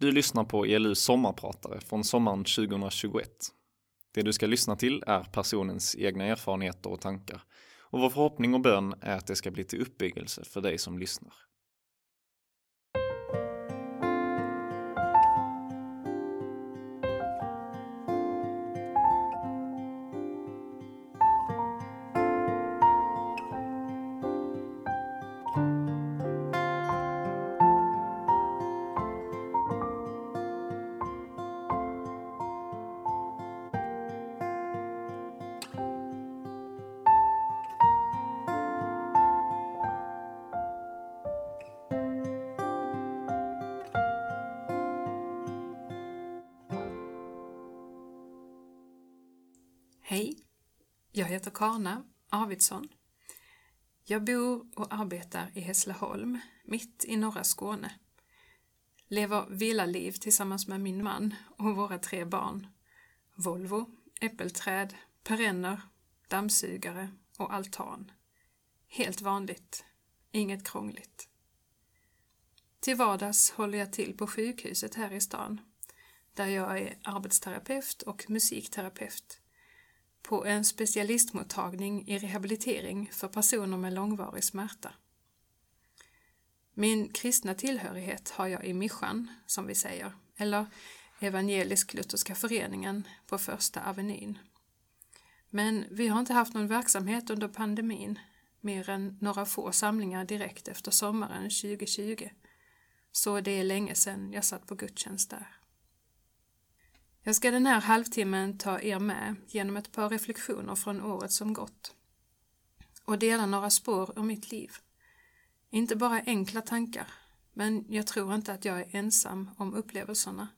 Du lyssnar på ELUs sommarpratare från sommaren 2021. Det du ska lyssna till är personens egna erfarenheter och tankar och vår förhoppning och bön är att det ska bli till uppbyggelse för dig som lyssnar. Karna Arvidsson. Jag bor och arbetar i Hässleholm, mitt i norra Skåne. Lever villaliv tillsammans med min man och våra tre barn. Volvo, äppelträd, perenner, dammsugare och altan. Helt vanligt, inget krångligt. Till vardags håller jag till på sjukhuset här i stan, där jag är arbetsterapeut och musikterapeut på en specialistmottagning i rehabilitering för personer med långvarig smärta. Min kristna tillhörighet har jag i Mischan, som vi säger, eller Evangelisk-lutherska föreningen på Första Avenyn. Men vi har inte haft någon verksamhet under pandemin, mer än några få samlingar direkt efter sommaren 2020. Så det är länge sedan jag satt på gudstjänst där. Jag ska den här halvtimmen ta er med genom ett par reflektioner från året som gått och dela några spår ur mitt liv. Inte bara enkla tankar, men jag tror inte att jag är ensam om upplevelserna.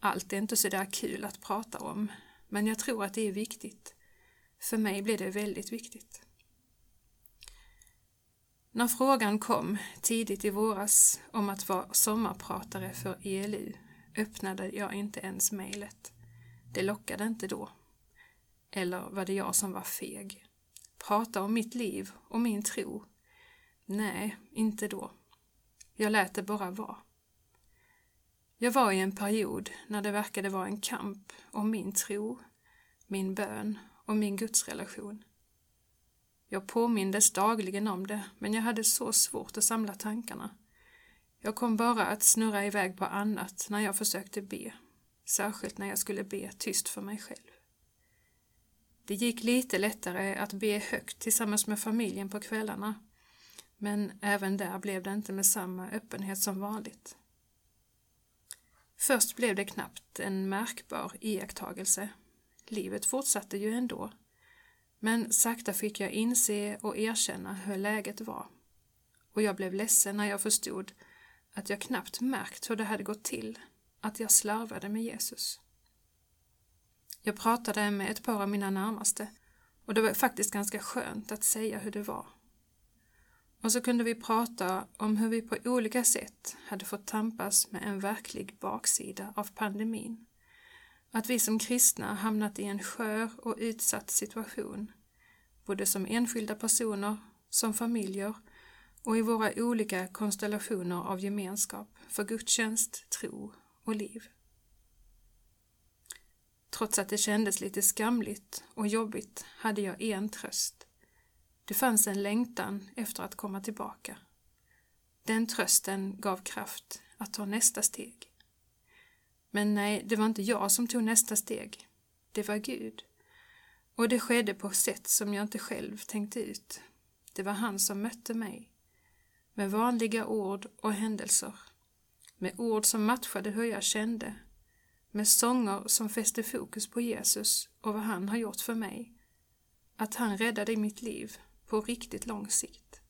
Allt är inte så där kul att prata om, men jag tror att det är viktigt. För mig blir det väldigt viktigt. När frågan kom tidigt i våras om att vara sommarpratare för ELU öppnade jag inte ens mejlet. Det lockade inte då. Eller var det jag som var feg? Prata om mitt liv och min tro? Nej, inte då. Jag lät det bara vara. Jag var i en period när det verkade vara en kamp om min tro, min bön och min gudsrelation. Jag påmindes dagligen om det, men jag hade så svårt att samla tankarna. Jag kom bara att snurra iväg på annat när jag försökte be, särskilt när jag skulle be tyst för mig själv. Det gick lite lättare att be högt tillsammans med familjen på kvällarna, men även där blev det inte med samma öppenhet som vanligt. Först blev det knappt en märkbar iakttagelse. Livet fortsatte ju ändå. Men sakta fick jag inse och erkänna hur läget var. Och jag blev ledsen när jag förstod att jag knappt märkt hur det hade gått till, att jag slarvade med Jesus. Jag pratade med ett par av mina närmaste och det var faktiskt ganska skönt att säga hur det var. Och så kunde vi prata om hur vi på olika sätt hade fått tampas med en verklig baksida av pandemin. Att vi som kristna hamnat i en skör och utsatt situation, både som enskilda personer, som familjer och i våra olika konstellationer av gemenskap för gudstjänst, tro och liv. Trots att det kändes lite skamligt och jobbigt hade jag en tröst. Det fanns en längtan efter att komma tillbaka. Den trösten gav kraft att ta nästa steg. Men nej, det var inte jag som tog nästa steg. Det var Gud. Och det skedde på sätt som jag inte själv tänkte ut. Det var han som mötte mig med vanliga ord och händelser, med ord som matchade hur jag kände, med sånger som fäste fokus på Jesus och vad han har gjort för mig, att han räddade mitt liv på riktigt lång sikt.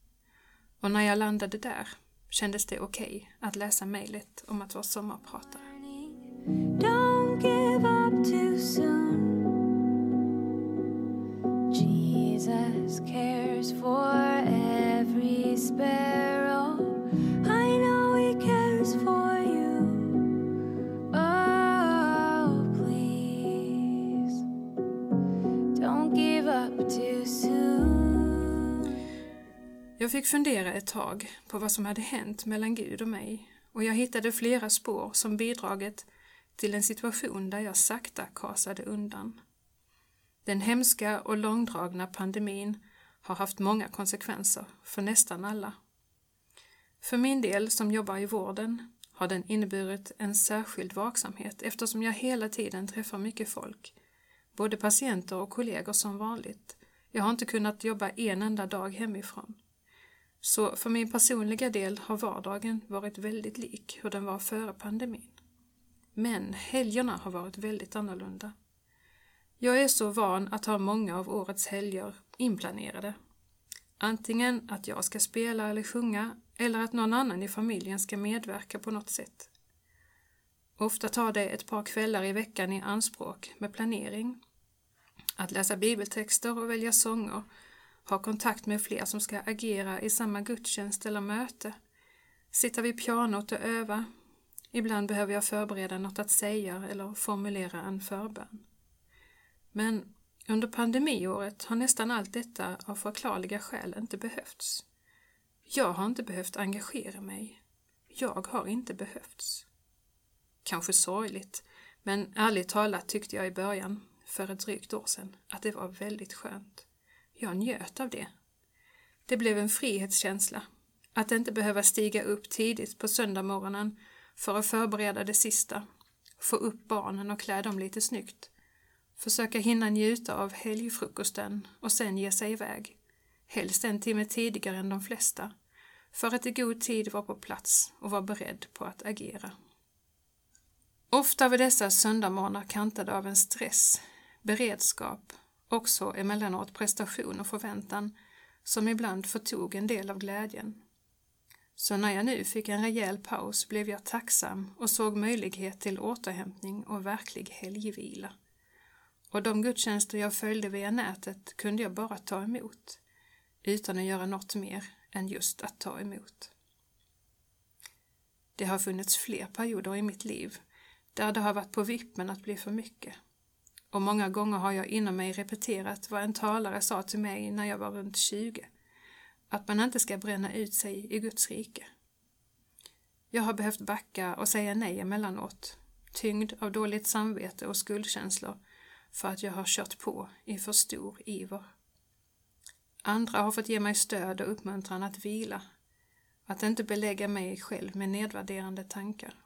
Och när jag landade där kändes det okej okay att läsa mejlet om att vara sommarpratare. Don't give up too soon Jesus cares for every sparrow Jag fick fundera ett tag på vad som hade hänt mellan Gud och mig och jag hittade flera spår som bidragit till en situation där jag sakta kasade undan. Den hemska och långdragna pandemin har haft många konsekvenser för nästan alla. För min del som jobbar i vården har den inneburit en särskild vaksamhet eftersom jag hela tiden träffar mycket folk, både patienter och kollegor som vanligt. Jag har inte kunnat jobba en enda dag hemifrån. Så för min personliga del har vardagen varit väldigt lik hur den var före pandemin. Men helgerna har varit väldigt annorlunda. Jag är så van att ha många av årets helger inplanerade. Antingen att jag ska spela eller sjunga eller att någon annan i familjen ska medverka på något sätt. Ofta tar det ett par kvällar i veckan i anspråk med planering. Att läsa bibeltexter och välja sånger, ha kontakt med fler som ska agera i samma gudstjänst eller möte, sitta vid pianot och öva. Ibland behöver jag förbereda något att säga eller formulera en förbön. Men under pandemiåret har nästan allt detta av förklarliga skäl inte behövts. Jag har inte behövt engagera mig. Jag har inte behövts. Kanske sorgligt, men ärligt talat tyckte jag i början, för ett drygt år sedan, att det var väldigt skönt. Jag njöt av det. Det blev en frihetskänsla. Att inte behöva stiga upp tidigt på söndagmorgonen för att förbereda det sista, få upp barnen och klä dem lite snyggt, försöka hinna njuta av helgfrukosten och sen ge sig iväg helst en timme tidigare än de flesta, för att i god tid vara på plats och vara beredd på att agera. Ofta var dessa söndagmorgnar kantade av en stress, beredskap, också emellanåt prestation och förväntan, som ibland förtog en del av glädjen. Så när jag nu fick en rejäl paus blev jag tacksam och såg möjlighet till återhämtning och verklig helgvila. Och de gudstjänster jag följde via nätet kunde jag bara ta emot utan att göra något mer än just att ta emot. Det har funnits fler perioder i mitt liv där det har varit på vippen att bli för mycket. Och många gånger har jag inom mig repeterat vad en talare sa till mig när jag var runt 20. Att man inte ska bränna ut sig i Guds rike. Jag har behövt backa och säga nej emellanåt, tyngd av dåligt samvete och skuldkänslor för att jag har kört på i för stor iver. Andra har fått ge mig stöd och uppmuntran att vila, att inte belägga mig själv med nedvärderande tankar.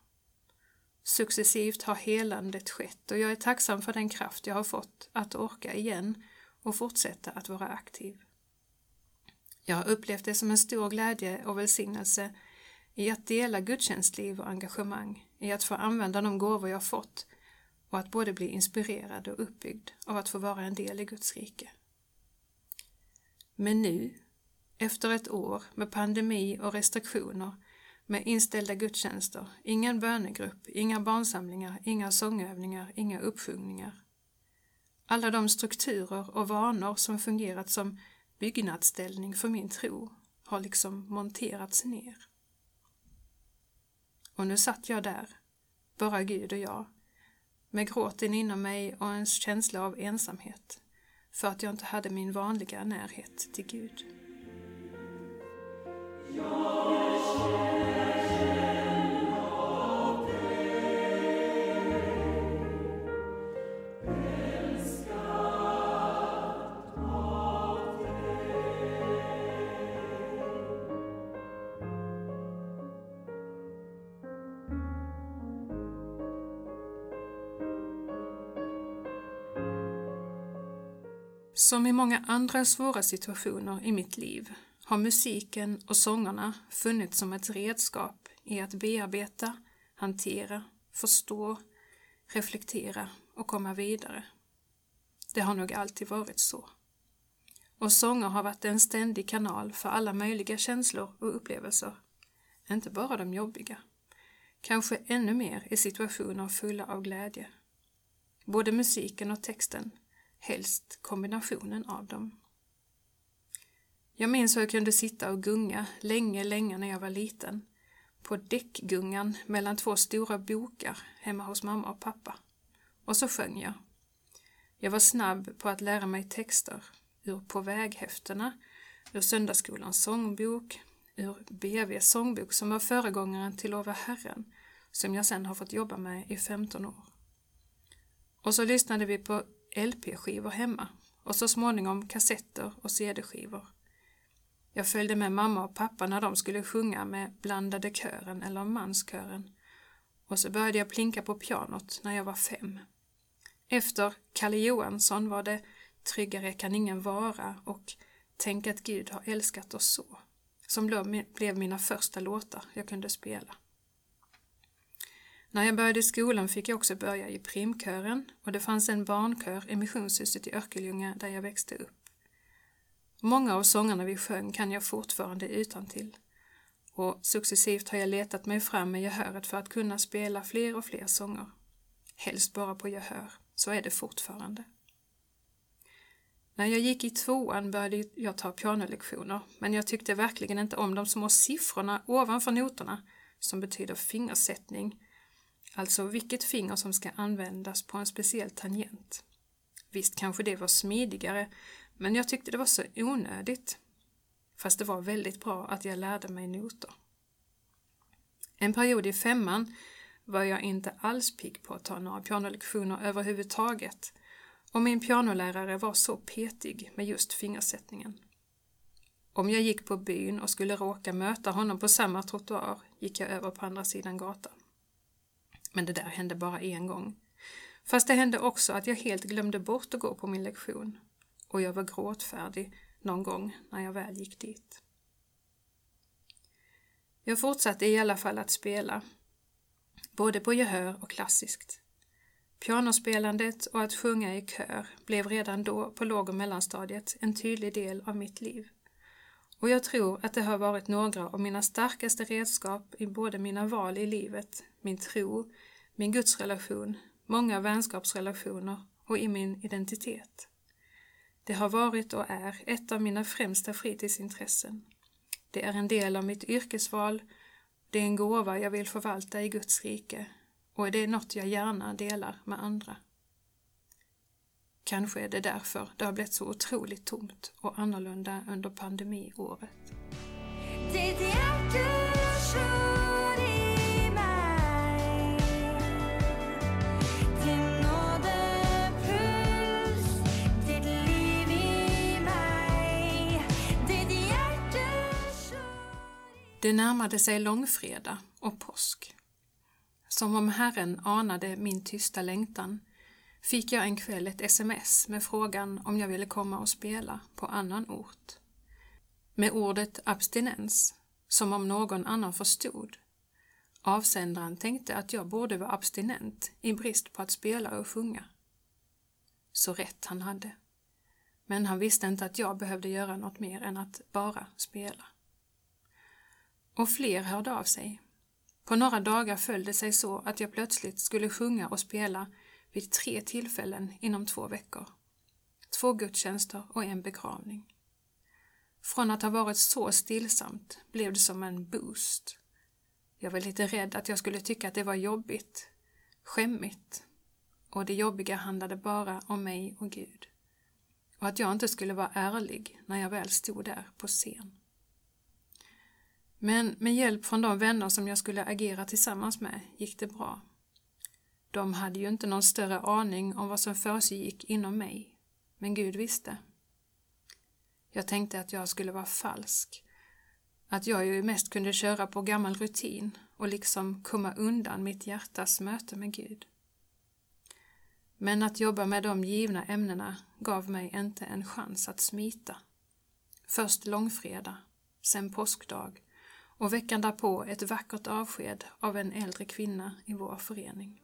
Successivt har helandet skett och jag är tacksam för den kraft jag har fått att orka igen och fortsätta att vara aktiv. Jag har upplevt det som en stor glädje och välsignelse i att dela gudstjänstliv och engagemang, i att få använda de gåvor jag fått och att både bli inspirerad och uppbyggd av att få vara en del i Guds rike. Men nu, efter ett år med pandemi och restriktioner, med inställda gudstjänster, ingen bönegrupp, inga barnsamlingar, inga sångövningar, inga uppsjungningar. Alla de strukturer och vanor som fungerat som byggnadsställning för min tro har liksom monterats ner. Och nu satt jag där, bara Gud och jag, med gråten inom mig och en känsla av ensamhet för att jag inte hade min vanliga närhet till Gud. Som i många andra svåra situationer i mitt liv har musiken och sångerna funnits som ett redskap i att bearbeta, hantera, förstå, reflektera och komma vidare. Det har nog alltid varit så. Och sånger har varit en ständig kanal för alla möjliga känslor och upplevelser. Inte bara de jobbiga. Kanske ännu mer i situationer fulla av glädje. Både musiken och texten helst kombinationen av dem. Jag minns hur jag kunde sitta och gunga länge, länge när jag var liten. På däckgungan mellan två stora bokar hemma hos mamma och pappa. Och så sjöng jag. Jag var snabb på att lära mig texter ur På väghäftena, ur Söndagsskolans sångbok, ur BVs sångbok som var föregångaren till Lova Herren, som jag sedan har fått jobba med i 15 år. Och så lyssnade vi på LP-skivor hemma och så småningom kassetter och CD-skivor. Jag följde med mamma och pappa när de skulle sjunga med blandade kören eller manskören och så började jag plinka på pianot när jag var fem. Efter Kalle Johansson var det Tryggare kan ingen vara och Tänk att Gud har älskat oss så, som blev mina första låtar jag kunde spela. När jag började skolan fick jag också börja i primkören och det fanns en barnkör i missionshuset i Örkelljunga där jag växte upp. Många av sångerna vi sjöng kan jag fortfarande utan till. och successivt har jag letat mig fram med gehöret för att kunna spela fler och fler sånger. Helst bara på gehör, så är det fortfarande. När jag gick i tvåan började jag ta pianolektioner, men jag tyckte verkligen inte om de små siffrorna ovanför noterna som betyder fingersättning, alltså vilket finger som ska användas på en speciell tangent. Visst kanske det var smidigare, men jag tyckte det var så onödigt. Fast det var väldigt bra att jag lärde mig noter. En period i femman var jag inte alls pigg på att ta några pianolektioner överhuvudtaget och min pianolärare var så petig med just fingersättningen. Om jag gick på byn och skulle råka möta honom på samma trottoar gick jag över på andra sidan gatan. Men det där hände bara en gång. Fast det hände också att jag helt glömde bort att gå på min lektion och jag var gråtfärdig någon gång när jag väl gick dit. Jag fortsatte i alla fall att spela, både på gehör och klassiskt. Pianospelandet och att sjunga i kör blev redan då på låg och mellanstadiet en tydlig del av mitt liv. Och jag tror att det har varit några av mina starkaste redskap i både mina val i livet, min tro, min gudsrelation, många vänskapsrelationer och i min identitet. Det har varit och är ett av mina främsta fritidsintressen. Det är en del av mitt yrkesval, det är en gåva jag vill förvalta i Guds rike och det är något jag gärna delar med andra. Kanske är det därför det har blivit så otroligt tomt och annorlunda under pandemiåret. Det närmade sig långfredag och påsk. Som om Herren anade min tysta längtan fick jag en kväll ett sms med frågan om jag ville komma och spela på annan ort. Med ordet abstinens, som om någon annan förstod. Avsändaren tänkte att jag borde vara abstinent i brist på att spela och sjunga. Så rätt han hade. Men han visste inte att jag behövde göra något mer än att bara spela. Och fler hörde av sig på några dagar föll det sig så att jag plötsligt skulle sjunga och spela vid tre tillfällen inom två veckor. Två gudstjänster och en begravning. Från att ha varit så stillsamt blev det som en boost. Jag var lite rädd att jag skulle tycka att det var jobbigt, skämmigt och det jobbiga handlade bara om mig och Gud. Och att jag inte skulle vara ärlig när jag väl stod där på scen. Men med hjälp från de vänner som jag skulle agera tillsammans med gick det bra. De hade ju inte någon större aning om vad som försiggick inom mig, men Gud visste. Jag tänkte att jag skulle vara falsk, att jag ju mest kunde köra på gammal rutin och liksom komma undan mitt hjärtas möte med Gud. Men att jobba med de givna ämnena gav mig inte en chans att smita. Först långfredag, sen påskdag och veckan därpå ett vackert avsked av en äldre kvinna i vår förening.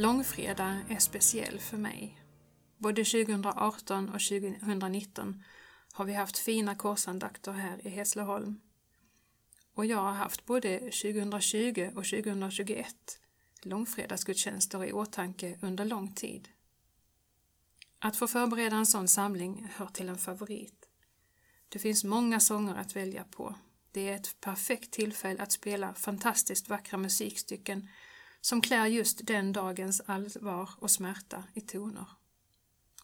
Långfredag är speciell för mig. Både 2018 och 2019 har vi haft fina korsandakter här i Hässleholm. Och jag har haft både 2020 och 2021 långfredagsgudstjänster i åtanke under lång tid. Att få förbereda en sån samling hör till en favorit. Det finns många sånger att välja på. Det är ett perfekt tillfälle att spela fantastiskt vackra musikstycken som klär just den dagens allvar och smärta i toner.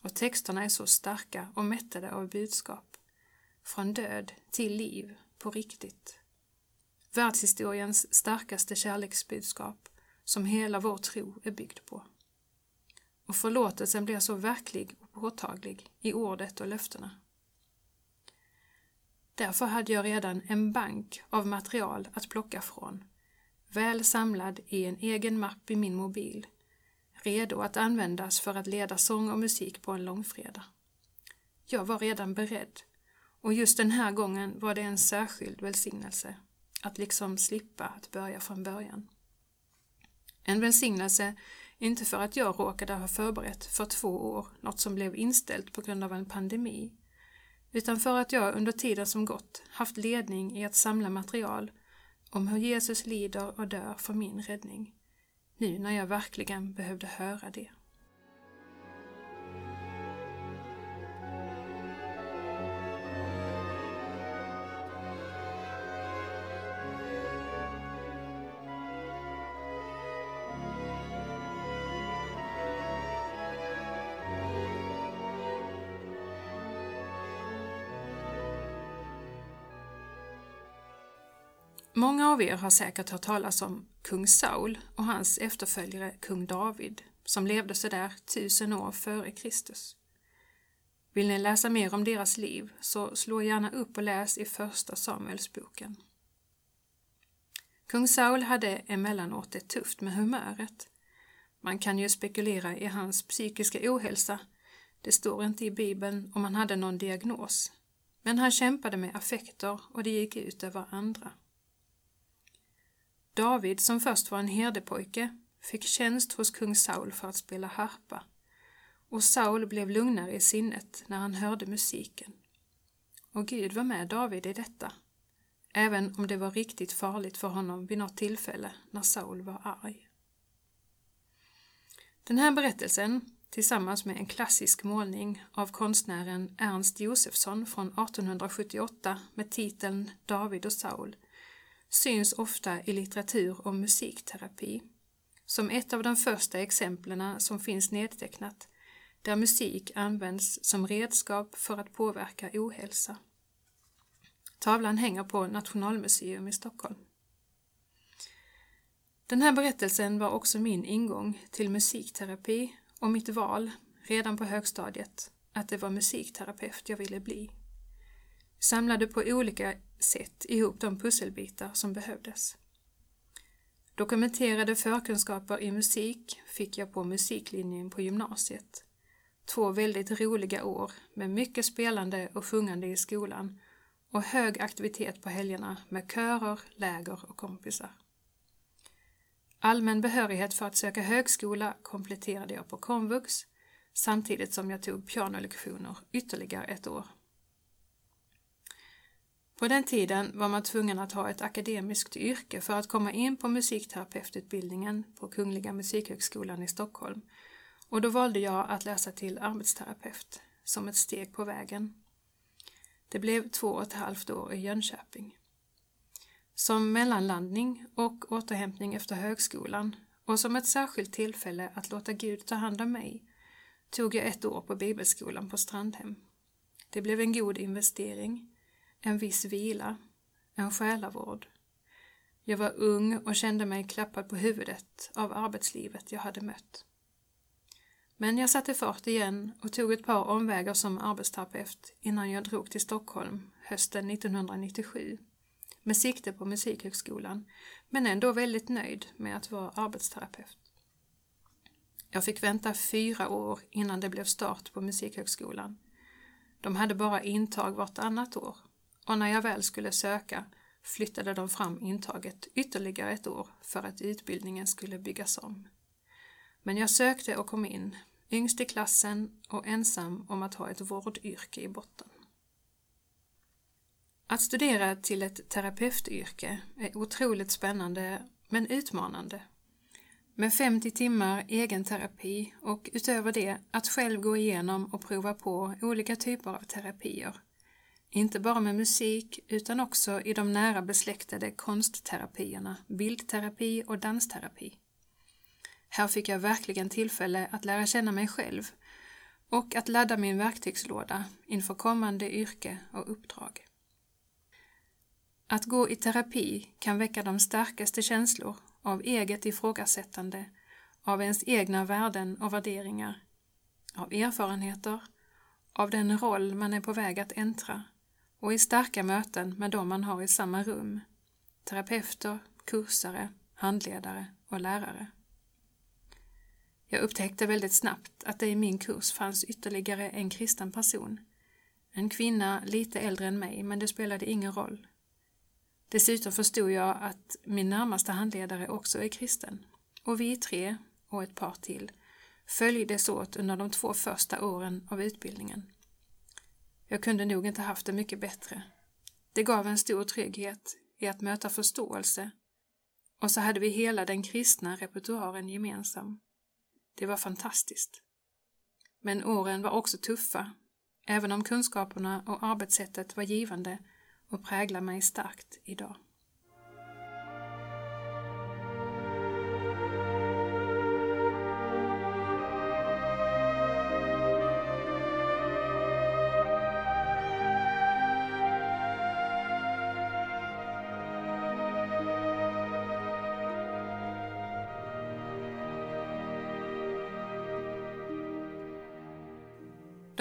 Och texterna är så starka och mättade av budskap. Från död till liv på riktigt. Världshistoriens starkaste kärleksbudskap som hela vår tro är byggd på. Och förlåtelsen blir så verklig och påtaglig i ordet och löftena. Därför hade jag redan en bank av material att plocka från, väl samlad i en egen mapp i min mobil, redo att användas för att leda sång och musik på en långfredag. Jag var redan beredd och just den här gången var det en särskild välsignelse att liksom slippa att börja från början. En välsignelse, inte för att jag råkade ha förberett för två år något som blev inställt på grund av en pandemi, utan för att jag under tiden som gått haft ledning i att samla material om hur Jesus lider och dör för min räddning, nu när jag verkligen behövde höra det. Många av er har säkert hört talas om kung Saul och hans efterföljare kung David som levde sådär tusen år före Kristus. Vill ni läsa mer om deras liv så slå gärna upp och läs i Första Samuelsboken. Kung Saul hade emellanåt det tufft med humöret. Man kan ju spekulera i hans psykiska ohälsa. Det står inte i Bibeln om han hade någon diagnos. Men han kämpade med affekter och det gick ut över andra. David, som först var en herdepojke, fick tjänst hos kung Saul för att spela harpa och Saul blev lugnare i sinnet när han hörde musiken. Och Gud var med David i detta, även om det var riktigt farligt för honom vid något tillfälle när Saul var arg. Den här berättelsen, tillsammans med en klassisk målning av konstnären Ernst Josefsson från 1878 med titeln David och Saul, syns ofta i litteratur om musikterapi, som ett av de första exemplen som finns nedtecknat, där musik används som redskap för att påverka ohälsa. Tavlan hänger på Nationalmuseum i Stockholm. Den här berättelsen var också min ingång till musikterapi och mitt val, redan på högstadiet, att det var musikterapeut jag ville bli. Samlade på olika sätt ihop de pusselbitar som behövdes. Dokumenterade förkunskaper i musik fick jag på musiklinjen på gymnasiet. Två väldigt roliga år med mycket spelande och sjungande i skolan och hög aktivitet på helgerna med körer, läger och kompisar. Allmän behörighet för att söka högskola kompletterade jag på komvux samtidigt som jag tog pianolektioner ytterligare ett år. På den tiden var man tvungen att ha ett akademiskt yrke för att komma in på musikterapeututbildningen på Kungliga Musikhögskolan i Stockholm och då valde jag att läsa till arbetsterapeut som ett steg på vägen. Det blev två och ett halvt år i Jönköping. Som mellanlandning och återhämtning efter högskolan och som ett särskilt tillfälle att låta Gud ta hand om mig tog jag ett år på bibelskolan på Strandhem. Det blev en god investering en viss vila, en själavård. Jag var ung och kände mig klappad på huvudet av arbetslivet jag hade mött. Men jag satte fart igen och tog ett par omvägar som arbetsterapeut innan jag drog till Stockholm hösten 1997 med sikte på Musikhögskolan, men ändå väldigt nöjd med att vara arbetsterapeut. Jag fick vänta fyra år innan det blev start på Musikhögskolan. De hade bara intag vartannat år och när jag väl skulle söka flyttade de fram intaget ytterligare ett år för att utbildningen skulle byggas om. Men jag sökte och kom in yngst i klassen och ensam om att ha ett vårdyrke i botten. Att studera till ett terapeutyrke är otroligt spännande men utmanande. Med 50 timmar egen terapi och utöver det att själv gå igenom och prova på olika typer av terapier. Inte bara med musik utan också i de nära besläktade konstterapierna, bildterapi och dansterapi. Här fick jag verkligen tillfälle att lära känna mig själv och att ladda min verktygslåda inför kommande yrke och uppdrag. Att gå i terapi kan väcka de starkaste känslor av eget ifrågasättande, av ens egna värden och värderingar, av erfarenheter, av den roll man är på väg att äntra och i starka möten med dem man har i samma rum, terapeuter, kursare, handledare och lärare. Jag upptäckte väldigt snabbt att det i min kurs fanns ytterligare en kristen person. En kvinna lite äldre än mig, men det spelade ingen roll. Dessutom förstod jag att min närmaste handledare också är kristen. Och vi tre, och ett par till, följdes åt under de två första åren av utbildningen. Jag kunde nog inte haft det mycket bättre. Det gav en stor trygghet i att möta förståelse och så hade vi hela den kristna repertoaren gemensam. Det var fantastiskt. Men åren var också tuffa, även om kunskaperna och arbetssättet var givande och präglar mig starkt idag.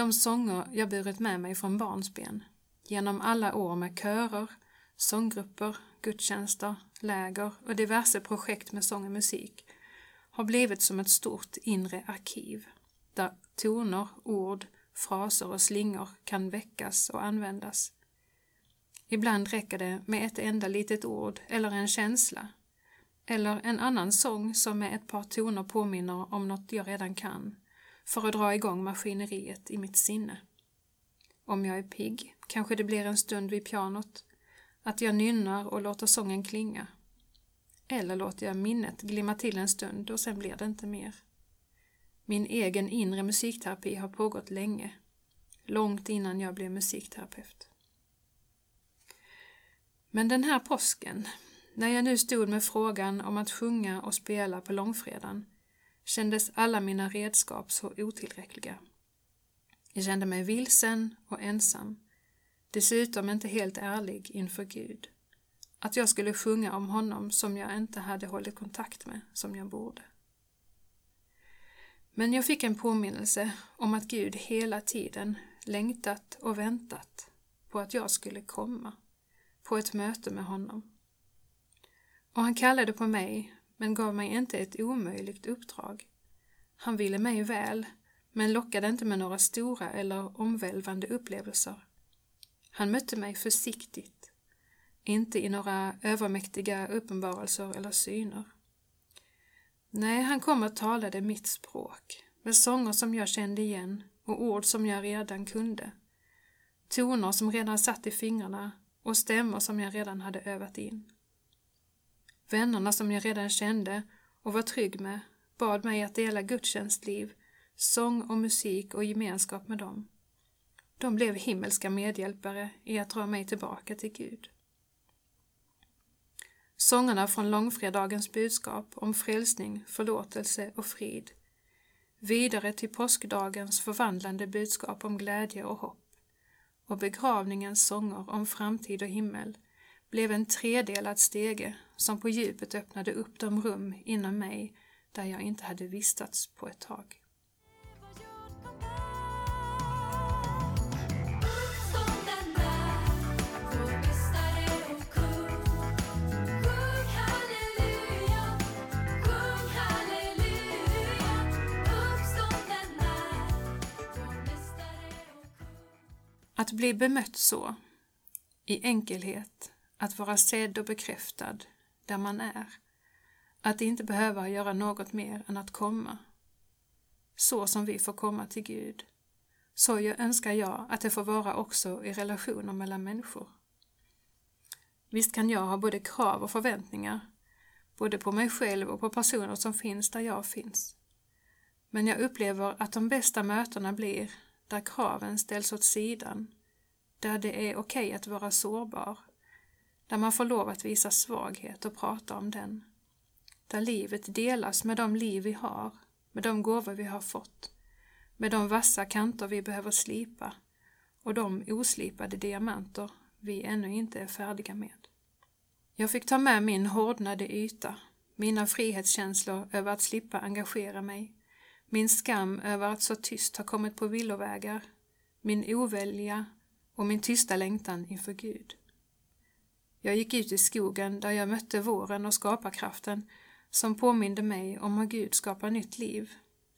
De sånger jag burit med mig från barnsben genom alla år med körer, sånggrupper, gudstjänster, läger och diverse projekt med sång och musik har blivit som ett stort inre arkiv där toner, ord, fraser och slingor kan väckas och användas. Ibland räcker det med ett enda litet ord eller en känsla eller en annan sång som med ett par toner påminner om något jag redan kan för att dra igång maskineriet i mitt sinne. Om jag är pigg kanske det blir en stund vid pianot, att jag nynnar och låter sången klinga. Eller låter jag minnet glimma till en stund och sen blir det inte mer. Min egen inre musikterapi har pågått länge, långt innan jag blev musikterapeut. Men den här påsken, när jag nu stod med frågan om att sjunga och spela på långfredagen, kändes alla mina redskap så otillräckliga. Jag kände mig vilsen och ensam, dessutom inte helt ärlig inför Gud. Att jag skulle sjunga om honom som jag inte hade hållit kontakt med som jag borde. Men jag fick en påminnelse om att Gud hela tiden längtat och väntat på att jag skulle komma på ett möte med honom. Och han kallade på mig men gav mig inte ett omöjligt uppdrag. Han ville mig väl, men lockade inte med några stora eller omvälvande upplevelser. Han mötte mig försiktigt, inte i några övermäktiga uppenbarelser eller syner. Nej, han kom och talade mitt språk, med sånger som jag kände igen och ord som jag redan kunde. Toner som redan satt i fingrarna och stämmor som jag redan hade övat in. Vännerna som jag redan kände och var trygg med bad mig att dela gudstjänstliv, sång och musik och gemenskap med dem. De blev himmelska medhjälpare i att dra mig tillbaka till Gud. Sångerna från långfredagens budskap om frälsning, förlåtelse och frid. Vidare till påskdagens förvandlande budskap om glädje och hopp. Och begravningens sånger om framtid och himmel blev en tredelad stege som på djupet öppnade upp de rum inom mig där jag inte hade vistats på ett tag. Att bli bemött så, i enkelhet, att vara sedd och bekräftad där man är, att inte behöva göra något mer än att komma. så som vi får komma till Gud. Så önskar jag att det får vara också i relationer mellan människor. Visst kan jag ha både krav och förväntningar, både på mig själv och på personer som finns där jag finns. Men jag upplever att de bästa mötena blir där kraven ställs åt sidan, där det är okej okay att vara sårbar, där man får lov att visa svaghet och prata om den, där livet delas med de liv vi har, med de gåvor vi har fått, med de vassa kanter vi behöver slipa och de oslipade diamanter vi ännu inte är färdiga med. Jag fick ta med min hårdnade yta, mina frihetskänslor över att slippa engagera mig, min skam över att så tyst ha kommit på villovägar, min ovälja och min tysta längtan inför Gud. Jag gick ut i skogen där jag mötte våren och skaparkraften som påminde mig om hur Gud skapar nytt liv,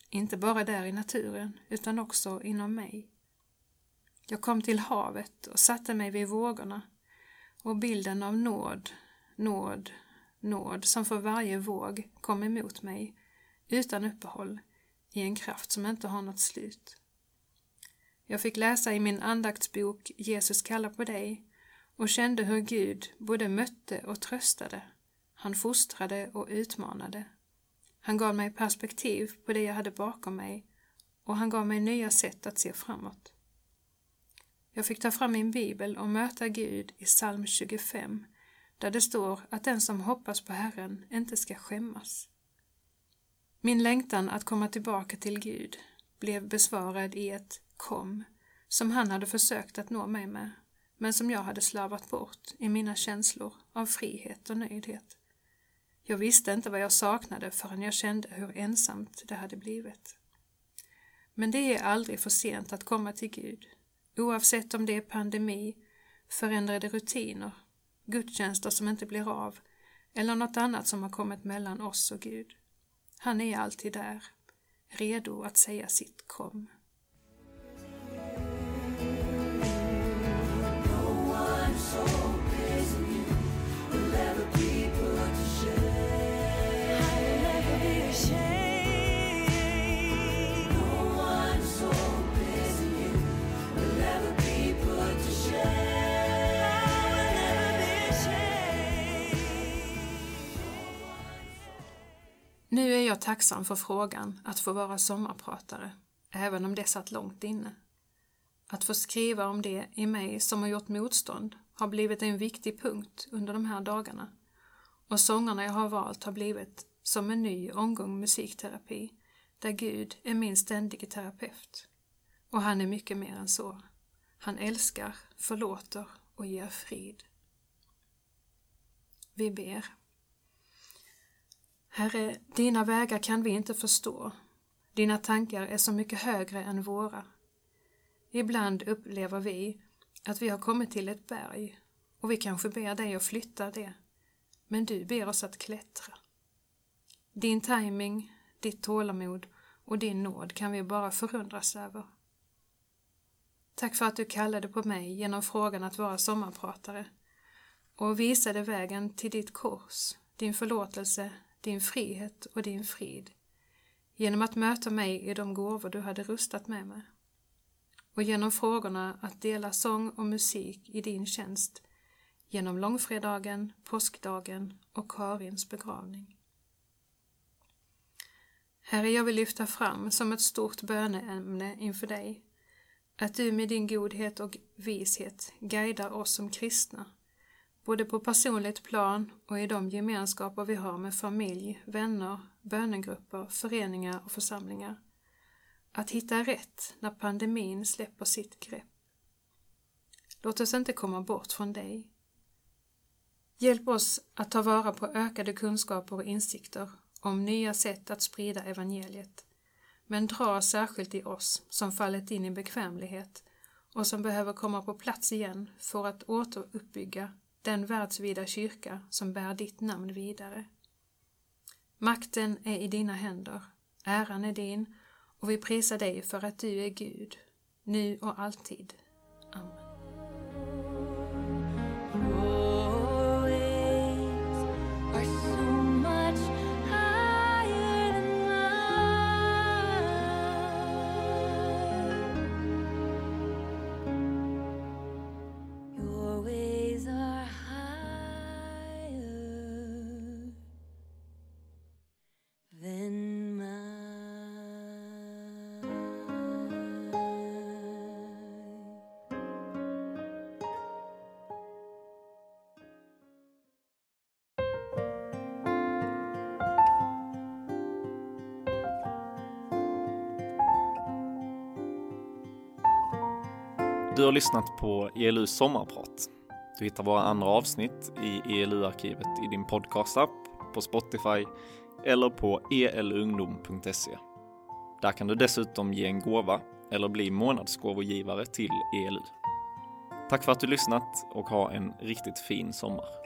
inte bara där i naturen utan också inom mig. Jag kom till havet och satte mig vid vågorna och bilden av nåd, nåd, nåd som för varje våg kom emot mig utan uppehåll i en kraft som inte har något slut. Jag fick läsa i min andaktsbok Jesus kallar på dig och kände hur Gud både mötte och tröstade. Han fostrade och utmanade. Han gav mig perspektiv på det jag hade bakom mig och han gav mig nya sätt att se framåt. Jag fick ta fram min bibel och möta Gud i psalm 25 där det står att den som hoppas på Herren inte ska skämmas. Min längtan att komma tillbaka till Gud blev besvarad i ett kom som han hade försökt att nå mig med, men som jag hade slarvat bort i mina känslor av frihet och nöjdhet. Jag visste inte vad jag saknade förrän jag kände hur ensamt det hade blivit. Men det är aldrig för sent att komma till Gud, oavsett om det är pandemi, förändrade rutiner, gudstjänster som inte blir av eller något annat som har kommit mellan oss och Gud. Han är alltid där, redo att säga sitt kom. Nu är jag tacksam för frågan att få vara sommarpratare, även om det satt långt inne. Att få skriva om det i mig som har gjort motstånd har blivit en viktig punkt under de här dagarna och sångerna jag har valt har blivit som en ny omgång musikterapi där Gud är min ständige terapeut. Och han är mycket mer än så. Han älskar, förlåter och ger frid. Vi ber. Herre, dina vägar kan vi inte förstå. Dina tankar är så mycket högre än våra. Ibland upplever vi att vi har kommit till ett berg och vi kanske ber dig att flytta det, men du ber oss att klättra. Din timing, ditt tålamod och din nåd kan vi bara förundras över. Tack för att du kallade på mig genom frågan att vara sommarpratare och visade vägen till ditt kors, din förlåtelse, din frihet och din frid. Genom att möta mig i de gåvor du hade rustat med mig. Och genom frågorna att dela sång och musik i din tjänst. Genom långfredagen, påskdagen och Karins begravning. Herre, jag vill lyfta fram som ett stort böneämne inför dig. Att du med din godhet och vishet guidar oss som kristna både på personligt plan och i de gemenskaper vi har med familj, vänner, bönegrupper, föreningar och församlingar. Att hitta rätt när pandemin släpper sitt grepp. Låt oss inte komma bort från dig. Hjälp oss att ta vara på ökade kunskaper och insikter om nya sätt att sprida evangeliet, men dra särskilt i oss som fallit in i bekvämlighet och som behöver komma på plats igen för att återuppbygga den världsvida kyrka som bär ditt namn vidare. Makten är i dina händer, äran är din och vi prisar dig för att du är Gud, nu och alltid. Amen. Du har lyssnat på ELUs sommarprat. Du hittar våra andra avsnitt i ELU-arkivet i din podcastapp, på Spotify eller på elungdom.se. Där kan du dessutom ge en gåva eller bli månadsgåvogivare till ELU. Tack för att du lyssnat och ha en riktigt fin sommar.